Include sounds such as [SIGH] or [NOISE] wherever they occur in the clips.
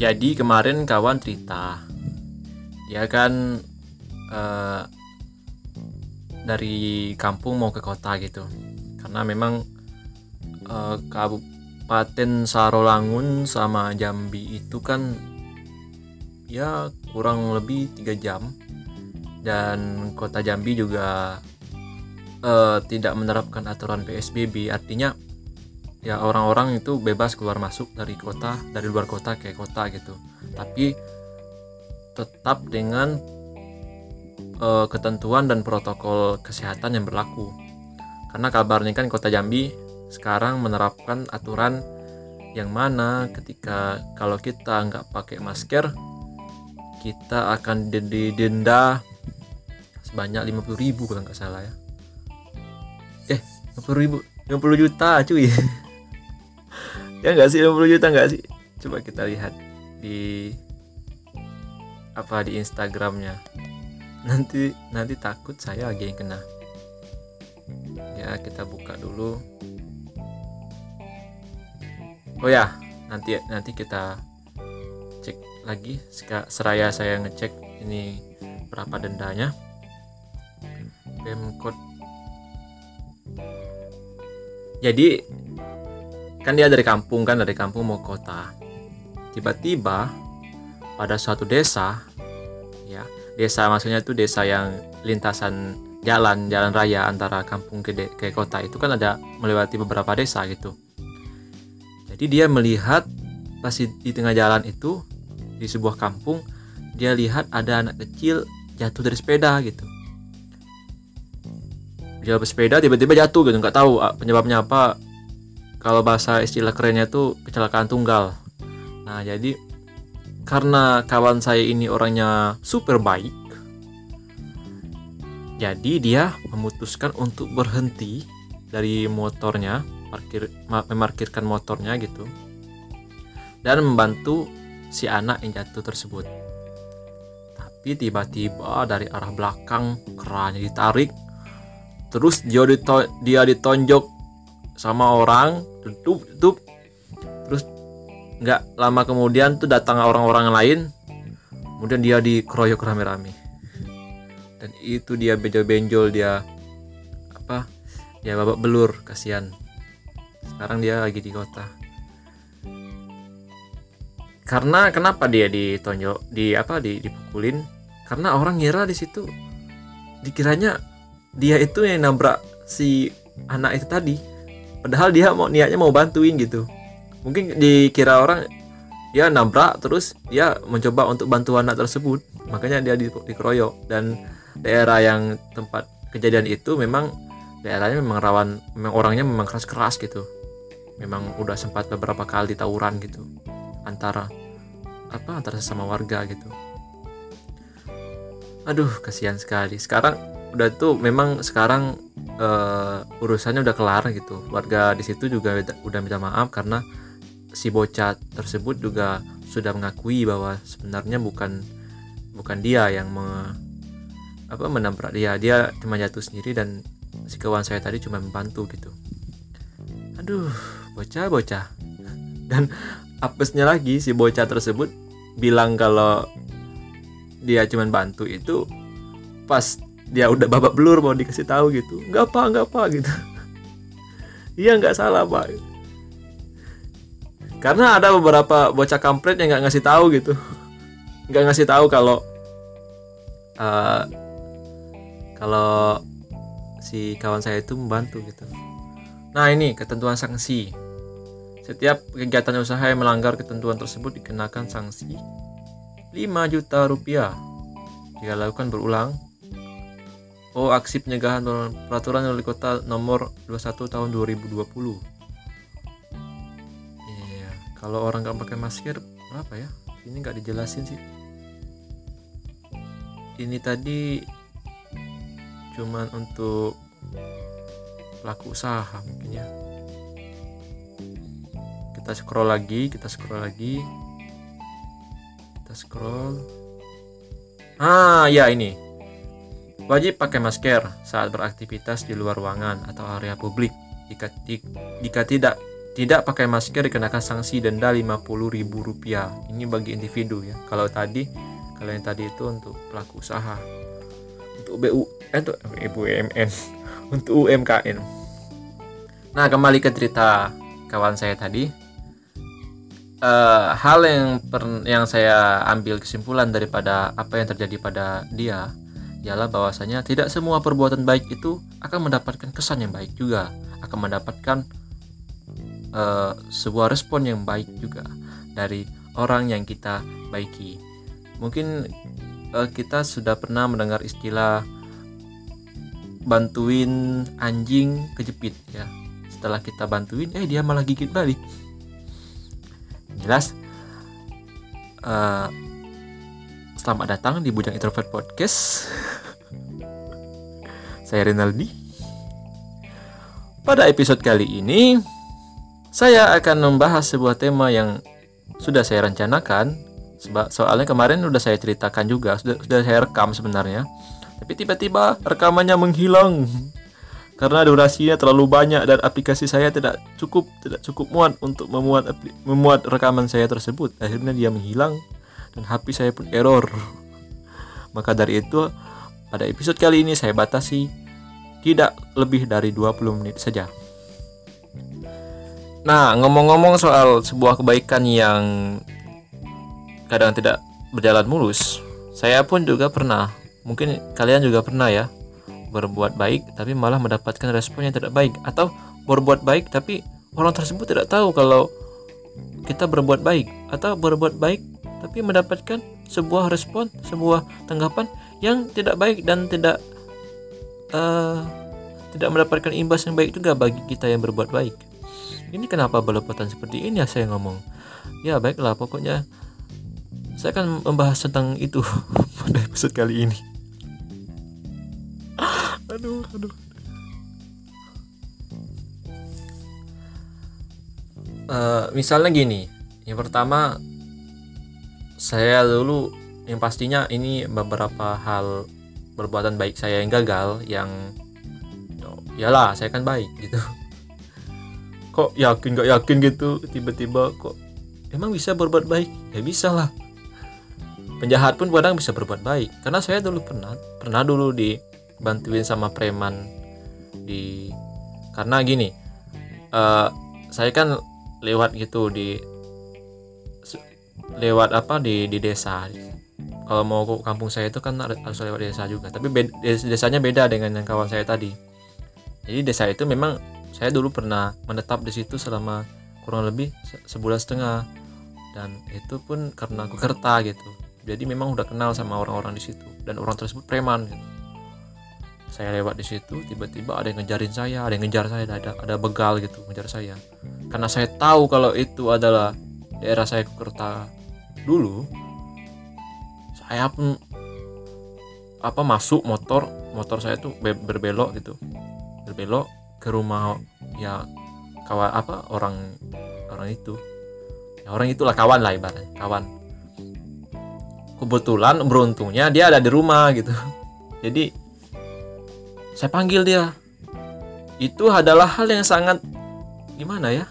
jadi kemarin kawan cerita dia kan uh, dari kampung mau ke kota gitu. Karena memang uh, Kabupaten Sarolangun sama Jambi itu kan ya kurang lebih tiga jam. Dan kota Jambi juga uh, tidak menerapkan aturan PSBB artinya ya orang-orang itu bebas keluar masuk dari kota dari luar kota ke kota gitu. Tapi tetap dengan uh, ketentuan dan protokol kesehatan yang berlaku. Karena kabarnya kan kota Jambi sekarang menerapkan aturan yang mana ketika kalau kita nggak pakai masker kita akan didenda sebanyak 50 ribu kalau nggak salah ya. Eh 50 ribu 50 juta cuy [LAUGHS] ya nggak sih 50 juta nggak sih? Coba kita lihat di apa di Instagramnya. Nanti nanti takut saya lagi yang kena. Ya kita buka dulu. Oh ya nanti nanti kita cek lagi. Seraya saya ngecek ini berapa dendanya. Pemkot jadi kan dia dari kampung kan dari kampung mau kota. Tiba-tiba pada suatu desa ya desa maksudnya itu desa yang lintasan jalan jalan raya antara kampung ke, ke kota itu kan ada melewati beberapa desa gitu. Jadi dia melihat pas di, di tengah jalan itu di sebuah kampung dia lihat ada anak kecil jatuh dari sepeda gitu. Dia bersepeda tiba-tiba jatuh gitu nggak tahu ah, penyebabnya apa kalau bahasa istilah kerennya tuh kecelakaan tunggal. Nah jadi karena kawan saya ini orangnya super baik jadi dia memutuskan untuk berhenti dari motornya parkir memarkirkan motornya gitu dan membantu si anak yang jatuh tersebut. Tapi tiba-tiba dari arah belakang kerannya ditarik terus dia ditonjok sama orang tutup tutup terus nggak lama kemudian tuh datang orang-orang lain kemudian dia dikeroyok rame-rame. Dan itu dia benjol-benjol dia apa dia babak belur kasihan. Sekarang dia lagi di kota. Karena kenapa dia ditonjok di apa di dipukulin? Karena orang ngira di situ dikiranya dia itu yang nabrak si anak itu tadi padahal dia mau niatnya mau bantuin gitu. Mungkin dikira orang ya nabrak terus dia mencoba untuk bantu anak tersebut. Makanya dia di, dikeroyok. Dan daerah yang tempat kejadian itu memang daerahnya memang rawan memang orangnya memang keras-keras gitu. Memang udah sempat beberapa kali tawuran gitu. Antara apa antara sesama warga gitu. Aduh kasihan sekali. Sekarang udah tuh memang sekarang uh, urusannya udah kelar gitu. Warga di situ juga udah minta maaf karena si bocah tersebut juga sudah mengakui bahwa sebenarnya bukan bukan dia yang me, apa menabrak dia. Dia cuma jatuh sendiri dan si kawan saya tadi cuma membantu gitu. Aduh bocah bocah. Dan apesnya lagi si bocah tersebut bilang kalau dia cuma bantu itu pas dia udah babak belur mau dikasih tahu gitu. Nggak apa nggak apa gitu. Iya nggak salah pak. Karena ada beberapa bocah kampret yang nggak ngasih tahu gitu. Nggak ngasih tahu kalau uh, kalau si kawan saya itu membantu gitu. Nah ini ketentuan sanksi. Setiap kegiatan usaha yang melanggar ketentuan tersebut dikenakan sanksi 5 juta rupiah. Jika lakukan berulang Oh, aksi pencegahan peraturan wali kota nomor 21 tahun 2020. Iya, kalau orang nggak pakai masker berapa ya? Ini nggak dijelasin sih. Ini tadi cuman untuk pelaku usaha mungkin ya. Kita scroll lagi, kita scroll lagi. Kita scroll. Ah, ya ini Wajib pakai masker saat beraktivitas di luar ruangan atau area publik. Jika, jika tidak tidak pakai masker dikenakan sanksi denda rp rupiah. Ini bagi individu ya. Kalau tadi kalau yang tadi itu untuk pelaku usaha. Untuk BU eh, untuk BUMN, [LAUGHS] untuk UMKM. Nah, kembali ke cerita kawan saya tadi. Uh, hal yang per, yang saya ambil kesimpulan daripada apa yang terjadi pada dia ialah bahwasanya tidak semua perbuatan baik itu akan mendapatkan kesan yang baik juga, akan mendapatkan uh, sebuah respon yang baik juga dari orang yang kita baiki. Mungkin uh, kita sudah pernah mendengar istilah bantuin anjing kejepit ya. Setelah kita bantuin, eh dia malah gigit balik. Jelas. Uh, Selamat datang di Bujang Introvert Podcast. saya Rinaldi. Pada episode kali ini, saya akan membahas sebuah tema yang sudah saya rencanakan. Soalnya kemarin sudah saya ceritakan juga, sudah, sudah saya rekam sebenarnya. Tapi tiba-tiba rekamannya menghilang karena durasinya terlalu banyak dan aplikasi saya tidak cukup tidak cukup muat untuk memuat memuat rekaman saya tersebut. Akhirnya dia menghilang dan HP saya pun error. [LAUGHS] Maka dari itu, pada episode kali ini saya batasi tidak lebih dari 20 menit saja. Nah, ngomong-ngomong soal sebuah kebaikan yang kadang tidak berjalan mulus, saya pun juga pernah, mungkin kalian juga pernah ya, berbuat baik tapi malah mendapatkan respon yang tidak baik atau berbuat baik tapi orang tersebut tidak tahu kalau kita berbuat baik atau berbuat baik tapi mendapatkan sebuah respon, sebuah tanggapan yang tidak baik dan tidak uh, tidak mendapatkan imbas yang baik juga bagi kita yang berbuat baik. Ini kenapa berlepotan seperti ini ya saya ngomong. Ya baiklah pokoknya saya akan membahas tentang itu [LAUGHS] pada episode kali ini. [LAUGHS] aduh, aduh. Uh, misalnya gini, yang pertama saya dulu yang pastinya ini beberapa hal perbuatan baik saya yang gagal yang lah saya kan baik gitu. [LAUGHS] Kok yakin gak yakin gitu tiba-tiba kok emang bisa berbuat baik? Ya bisa lah. Penjahat pun kadang bisa berbuat baik. Karena saya dulu pernah pernah dulu dibantuin sama preman di karena gini uh, saya kan lewat gitu di lewat apa di di desa. Kalau mau ke kampung saya itu kan harus lewat desa juga. Tapi beda, desanya beda dengan yang kawan saya tadi. Jadi desa itu memang saya dulu pernah menetap di situ selama kurang lebih sebulan setengah. Dan itu pun karena aku kerta gitu. Jadi memang udah kenal sama orang-orang di situ. Dan orang tersebut preman gitu. Saya lewat di situ tiba-tiba ada yang ngejarin saya ada yang ngejar saya ada ada begal gitu ngejar saya. Karena saya tahu kalau itu adalah daerah saya Kukerta dulu saya pun apa masuk motor motor saya tuh berbelok gitu. Berbelok ke rumah ya kawan apa orang orang itu. Ya, orang itulah kawan lah ibaratnya kawan. Kebetulan beruntungnya dia ada di rumah gitu. [LAUGHS] Jadi saya panggil dia. Itu adalah hal yang sangat gimana ya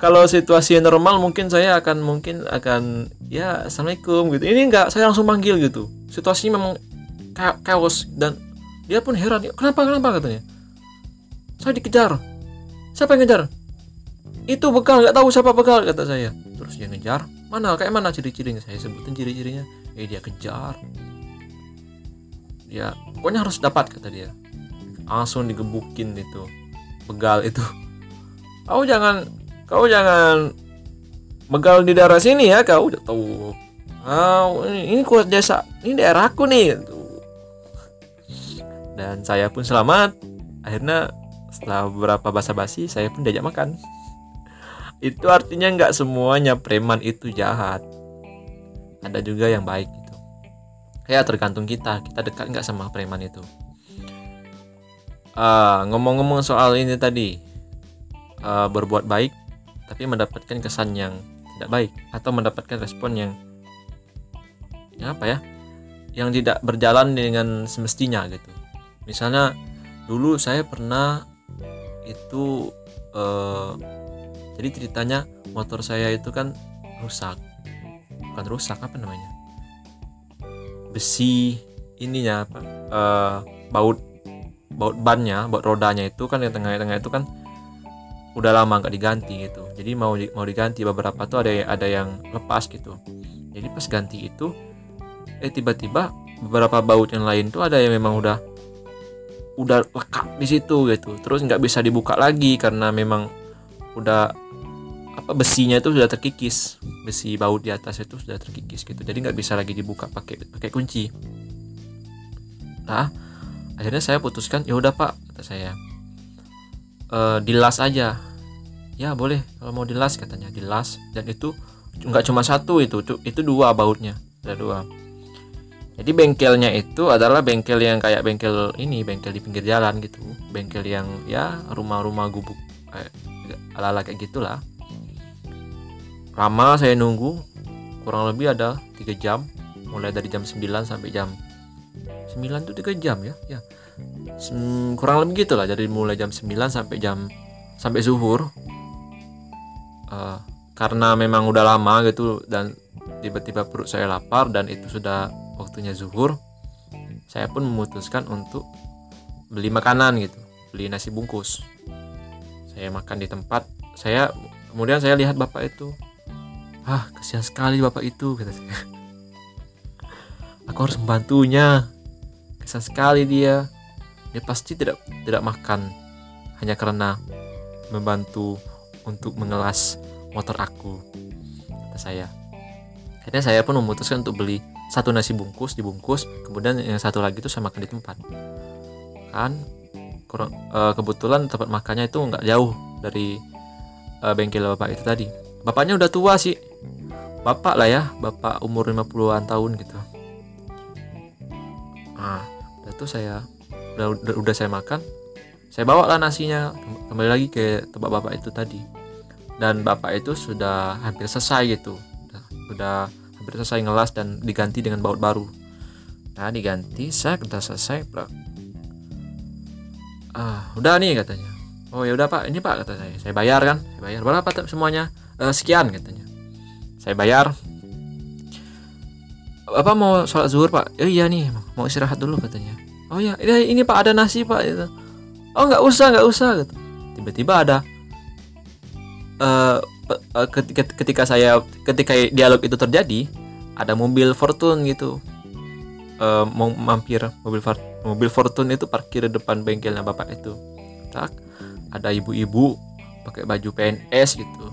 kalau situasi normal mungkin saya akan mungkin akan ya assalamualaikum gitu. Ini enggak saya langsung manggil gitu. Situasinya memang chaos dan dia pun heran. Kenapa kenapa katanya. Saya dikejar. Siapa yang ngejar? Itu bekal nggak tahu siapa bekal kata saya. Terus dia ngejar. Mana kayak mana ciri-cirinya? Saya sebutin ciri-cirinya. Eh dia kejar. Ya pokoknya harus dapat kata dia. Langsung digebukin itu. Begal itu. [LAUGHS] Oh jangan kau jangan begal di daerah sini ya kau. Tahu. Oh, ini, ini kuat desa ini daerahku nih dan saya pun selamat. Akhirnya setelah beberapa basa-basi saya pun diajak makan. Itu artinya nggak semuanya preman itu jahat. Ada juga yang baik gitu. Ya tergantung kita. Kita dekat nggak sama preman itu? Uh, ngomong-ngomong soal ini tadi uh, berbuat baik tapi mendapatkan kesan yang tidak baik atau mendapatkan respon yang yang apa ya yang tidak berjalan dengan semestinya gitu. Misalnya dulu saya pernah itu uh, jadi ceritanya motor saya itu kan rusak. Bukan rusak apa namanya? Besi ininya apa uh, baut baut bannya baut rodanya itu kan yang tengah-tengah itu kan udah lama nggak diganti gitu. Jadi mau di, mau diganti beberapa tuh ada ada yang lepas gitu. Jadi pas ganti itu eh tiba-tiba beberapa baut yang lain tuh ada yang memang udah udah lekat di situ gitu. Terus nggak bisa dibuka lagi karena memang udah apa besinya itu sudah terkikis. Besi baut di atas itu sudah terkikis gitu. Jadi nggak bisa lagi dibuka pakai pakai kunci. Nah akhirnya saya putuskan ya udah pak kata saya uh, dilas aja. Ya boleh. Kalau mau dilas katanya dilas. Dan itu nggak cuma satu itu itu dua bautnya. Ada dua. Jadi bengkelnya itu adalah bengkel yang kayak bengkel ini bengkel di pinggir jalan gitu. Bengkel yang ya rumah-rumah gubuk eh, ala-ala kayak gitulah. Lama saya nunggu kurang lebih ada tiga jam. Mulai dari jam 9 sampai jam 9 tuh tiga jam ya ya. Kurang lebih gitu lah dari mulai jam 9 sampai jam sampai zuhur. Uh, karena memang udah lama gitu dan tiba-tiba perut saya lapar dan itu sudah waktunya zuhur saya pun memutuskan untuk beli makanan gitu beli nasi bungkus. Saya makan di tempat saya kemudian saya lihat bapak itu ah kasihan sekali bapak itu kata saya. [LAUGHS] Aku harus membantunya kasihan sekali dia. Dia pasti tidak tidak makan hanya karena membantu untuk mengelas motor aku kata saya. Akhirnya saya pun memutuskan untuk beli satu nasi bungkus dibungkus kemudian yang satu lagi itu saya makan di tempat. Kan kurang uh, kebetulan tempat makannya itu nggak jauh dari uh, bengkel bapak itu tadi. Bapaknya udah tua sih. Bapak lah ya bapak umur 50-an tahun gitu. Nah itu saya udah, udah udah saya makan saya bawa lah nasinya kembali lagi ke tempat bapak itu tadi. Dan bapak itu sudah hampir selesai gitu. Udah, hampir selesai ngelas dan diganti dengan baut baru. Nah diganti saya udah selesai ah udah nih katanya. Oh ya udah pak. Ini pak kata saya. Saya bayar kan? Saya bayar berapa semuanya? E, sekian katanya. Saya bayar. Apa mau sholat zuhur pak? Oh, iya nih mau istirahat dulu katanya oh ya ini, ini pak ada nasi pak itu oh nggak usah nggak usah gitu. Tiba-tiba ada uh, ketika ketika saya ketika dialog itu terjadi ada mobil Fortune gitu. Uh, mau mampir mobil mobil Fortune itu parkir di depan bengkelnya bapak itu. Tak ada ibu-ibu pakai baju PNS gitu.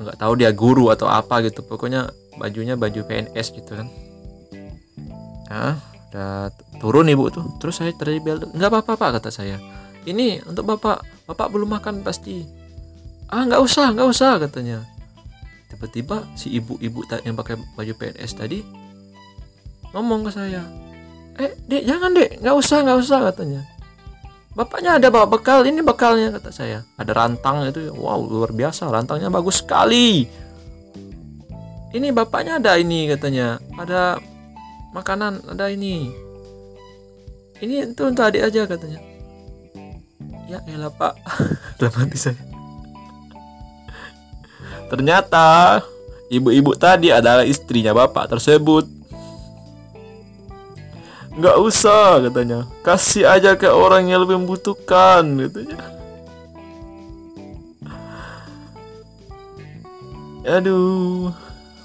Nggak tahu dia guru atau apa gitu. Pokoknya bajunya baju PNS gitu kan. Nah udah turun ibu tuh. Terus saya terjadi bel nggak apa-apa pak kata saya. Ini untuk bapak bapak belum makan pasti. Ah nggak usah nggak usah katanya. Tiba-tiba si ibu-ibu yang pakai baju PNS tadi ngomong ke saya. Eh dek jangan dek nggak usah nggak usah katanya. Bapaknya ada bawa bekal ini bekalnya kata saya. Ada rantang itu wow luar biasa rantangnya bagus sekali. Ini bapaknya ada ini katanya. Ada makanan ada ini ini itu untuk adik aja katanya. Ya elah pak. [LAUGHS] Dalam hati saya. Ternyata ibu-ibu tadi adalah istrinya bapak tersebut. Nggak usah katanya. Kasih aja ke orang yang lebih membutuhkan katanya. Aduh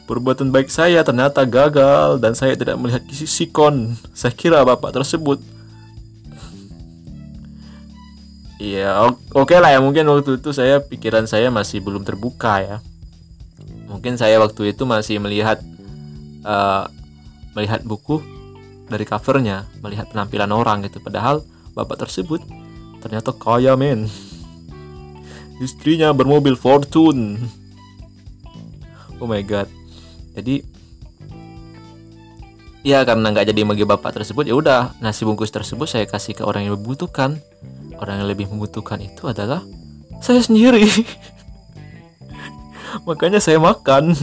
perbuatan baik saya ternyata gagal dan saya tidak melihat sikon saya kira bapak tersebut Iya, oke okay lah ya mungkin waktu itu saya pikiran saya masih belum terbuka ya. Mungkin saya waktu itu masih melihat uh, melihat buku dari covernya melihat penampilan orang gitu. Padahal bapak tersebut ternyata kaya men. Istrinya bermobil Fortune. Oh my god. Jadi ya karena nggak jadi bagi bapak tersebut ya udah nasi bungkus tersebut saya kasih ke orang yang membutuhkan orang yang lebih membutuhkan itu adalah saya sendiri. [LAUGHS] Makanya saya makan.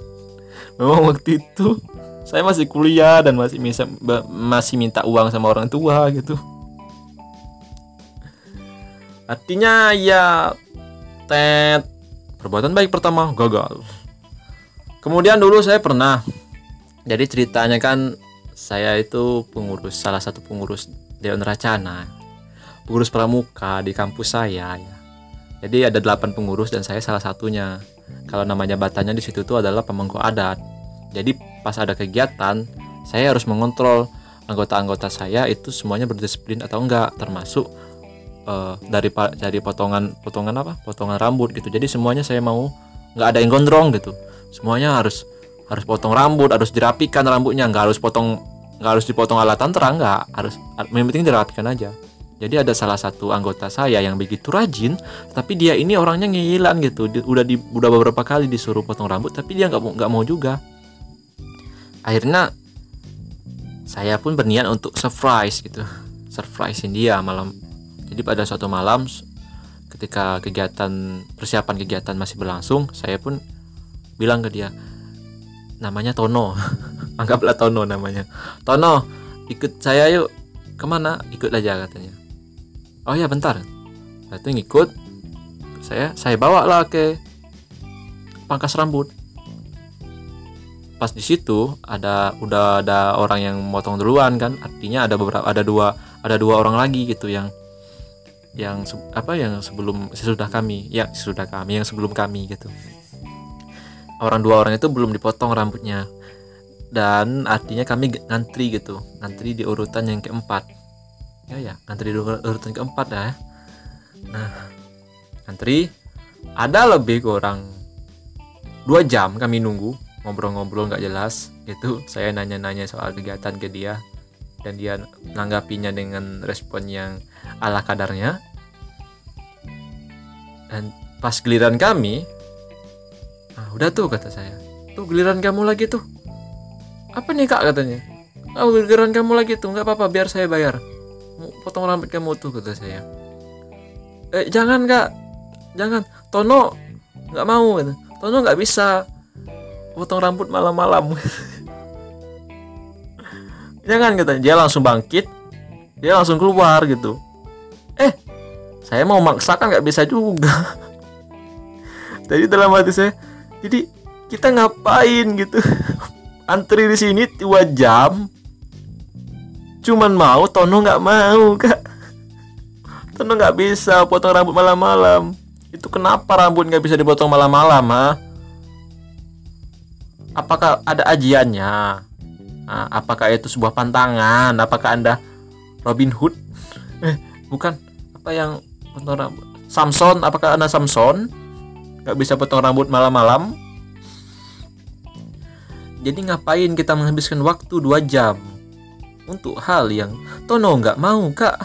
[LAUGHS] Memang waktu itu saya masih kuliah dan masih bisa masih minta uang sama orang tua gitu. Artinya ya tet perbuatan baik pertama gagal. Kemudian dulu saya pernah jadi ceritanya kan saya itu pengurus salah satu pengurus Dewan Racana pengurus pramuka di kampus saya ya. Jadi ada delapan pengurus dan saya salah satunya. Kalau nama jabatannya di situ tuh adalah pemangku adat. Jadi pas ada kegiatan saya harus mengontrol anggota-anggota saya itu semuanya berdisiplin atau enggak termasuk uh, dari dari potongan potongan apa? Potongan rambut gitu. Jadi semuanya saya mau nggak ada yang gondrong gitu. Semuanya harus harus potong rambut harus dirapikan rambutnya. Nggak harus potong nggak harus dipotong alatan terang nggak harus yang penting dirapikan aja jadi ada salah satu anggota saya yang begitu rajin tapi dia ini orangnya ngilan gitu udah di udah beberapa kali disuruh potong rambut tapi dia nggak mau nggak mau juga akhirnya saya pun berniat untuk surprise gitu surprisein dia malam jadi pada suatu malam ketika kegiatan persiapan kegiatan masih berlangsung, saya pun bilang ke dia, namanya Tono, [LAUGHS] anggaplah Tono namanya. Tono, ikut saya yuk. Ke mana? Ikut aja katanya. Oh ya bentar. Itu ngikut. Saya saya bawa lah ke pangkas rambut. Pas di situ ada udah ada orang yang motong duluan kan, artinya ada beberapa ada dua ada dua orang lagi gitu yang yang apa yang sebelum sesudah kami ya sesudah kami yang sebelum kami gitu orang dua orang itu belum dipotong rambutnya dan artinya kami ngantri gitu ngantri di urutan yang keempat ya ya. Di urutan keempat ya. Nah ngantri. Ada lebih kurang dua jam kami nunggu ngobrol-ngobrol nggak jelas. Gitu saya nanya-nanya soal kegiatan ke dia. Dan dia menanggapinya dengan respon yang ala kadarnya. Dan pas giliran kami ah udah tuh kata saya. Tuh giliran kamu lagi tuh. Apa nih kak? katanya. Oh giliran kamu lagi tuh nggak apa-apa biar saya bayar potong rambut kamu tuh kata saya. Eh jangan kak. Jangan. Tono nggak mau gitu. Tono nggak bisa potong rambut malam-malam. [LAUGHS] Jangan kata. Dia langsung bangkit. Dia langsung keluar gitu. Eh saya mau maksakan nggak bisa juga. [LAUGHS] Jadi dalam hati saya jadi kita ngapain? gitu. [LAUGHS] Antri di sini dua jam cuman mau Tono nggak mau kak Tono nggak bisa potong rambut malam-malam itu kenapa rambut nggak bisa dipotong malam-malam ha? apakah ada ajiannya Nah, apakah itu sebuah pantangan? Apakah Anda Robin Hood? [LAUGHS] Eh, bukan. Apa yang potong rambut? Samson, apakah Anda Samson? Gak bisa potong rambut malam-malam? Jadi ngapain kita menghabiskan waktu dua jam untuk hal yang Tono nggak mau kak?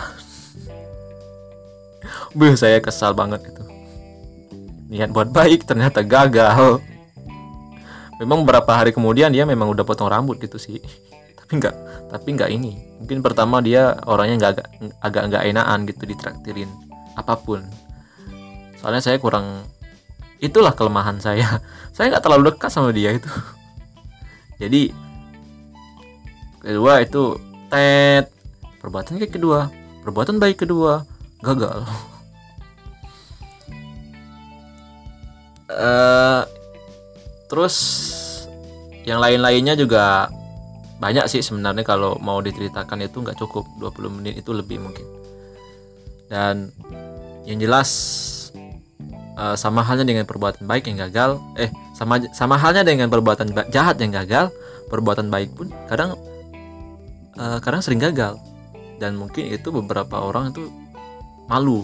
Beuh, saya kesal banget itu. Niat buat baik ternyata gagal. Memang beberapa hari kemudian dia memang udah potong rambut gitu sih. Tapi nggak tapi nggak ini. Mungkin pertama dia orangnya nggak agak agak nggak enakan gitu ditraktirin apa pun. Soalnya saya kurang itulah kelemahan saya. Saya nggak terlalu dekat sama dia itu. Jadi kedua itu tet. Perbuatan kayak kedua. Perbuatan baik kedua. Gagal. Uh, [LAUGHS] terus yang lain-lainnya juga banyak sih sebenarnya kalau mau diceritakan itu nggak cukup. 20 menit itu lebih mungkin. Dan yang jelas uh, sama halnya dengan perbuatan baik yang gagal. Eh sama sama halnya dengan perbuatan jahat yang gagal perbuatan baik pun kadang uh, kadang sering gagal. Dan mungkin itu beberapa orang itu malu.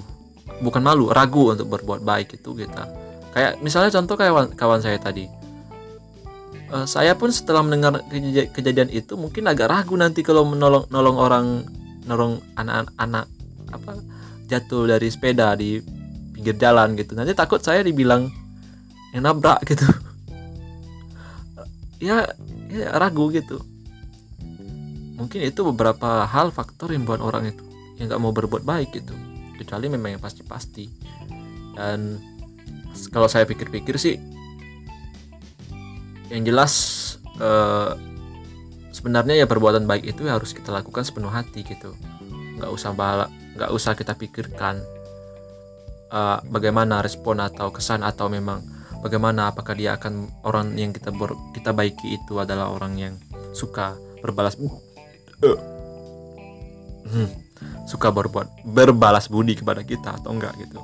Bukan malu ragu untuk berbuat baik itu kita kayak misalnya contoh kawan kawan saya tadi. Uh, saya pun setelah mendengar kej kejadian itu mungkin agak ragu nanti kalau menolong nolong orang nolong anak-anak apa jatuh dari sepeda di pinggir jalan gitu. Nanti takut saya dibilang yang nabrak gitu. [LAUGHS] Ya, ya ragu gitu mungkin itu beberapa hal faktor yang buat orang itu yang nggak mau berbuat baik gitu. Kecuali memang yang pasti-pasti. Dan kalau saya pikir-pikir sih yang jelas uh, sebenarnya ya perbuatan baik itu harus kita lakukan sepenuh hati gitu. Nggak usah bala nggak usah kita pikirkan uh, bagaimana respon atau kesan atau memang bagaimana apakah dia akan orang yang kita ber, kita baiki itu adalah orang yang suka berbalas uh, hmm, suka berbuat berbalas budi kepada kita atau enggak gitu.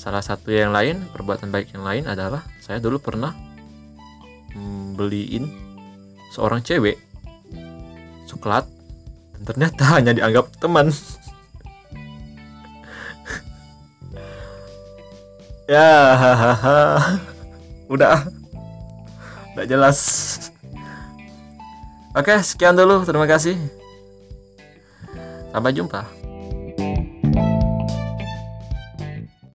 Salah satu yang lain perbuatan baik yang lain adalah saya dulu pernah beliin seorang cewek coklat dan ternyata [LAUGHS] hanya dianggap teman. [LAUGHS] Ya hahaha. Udah udah jelas. Oke sekian dulu. Terima kasih. Sampai jumpa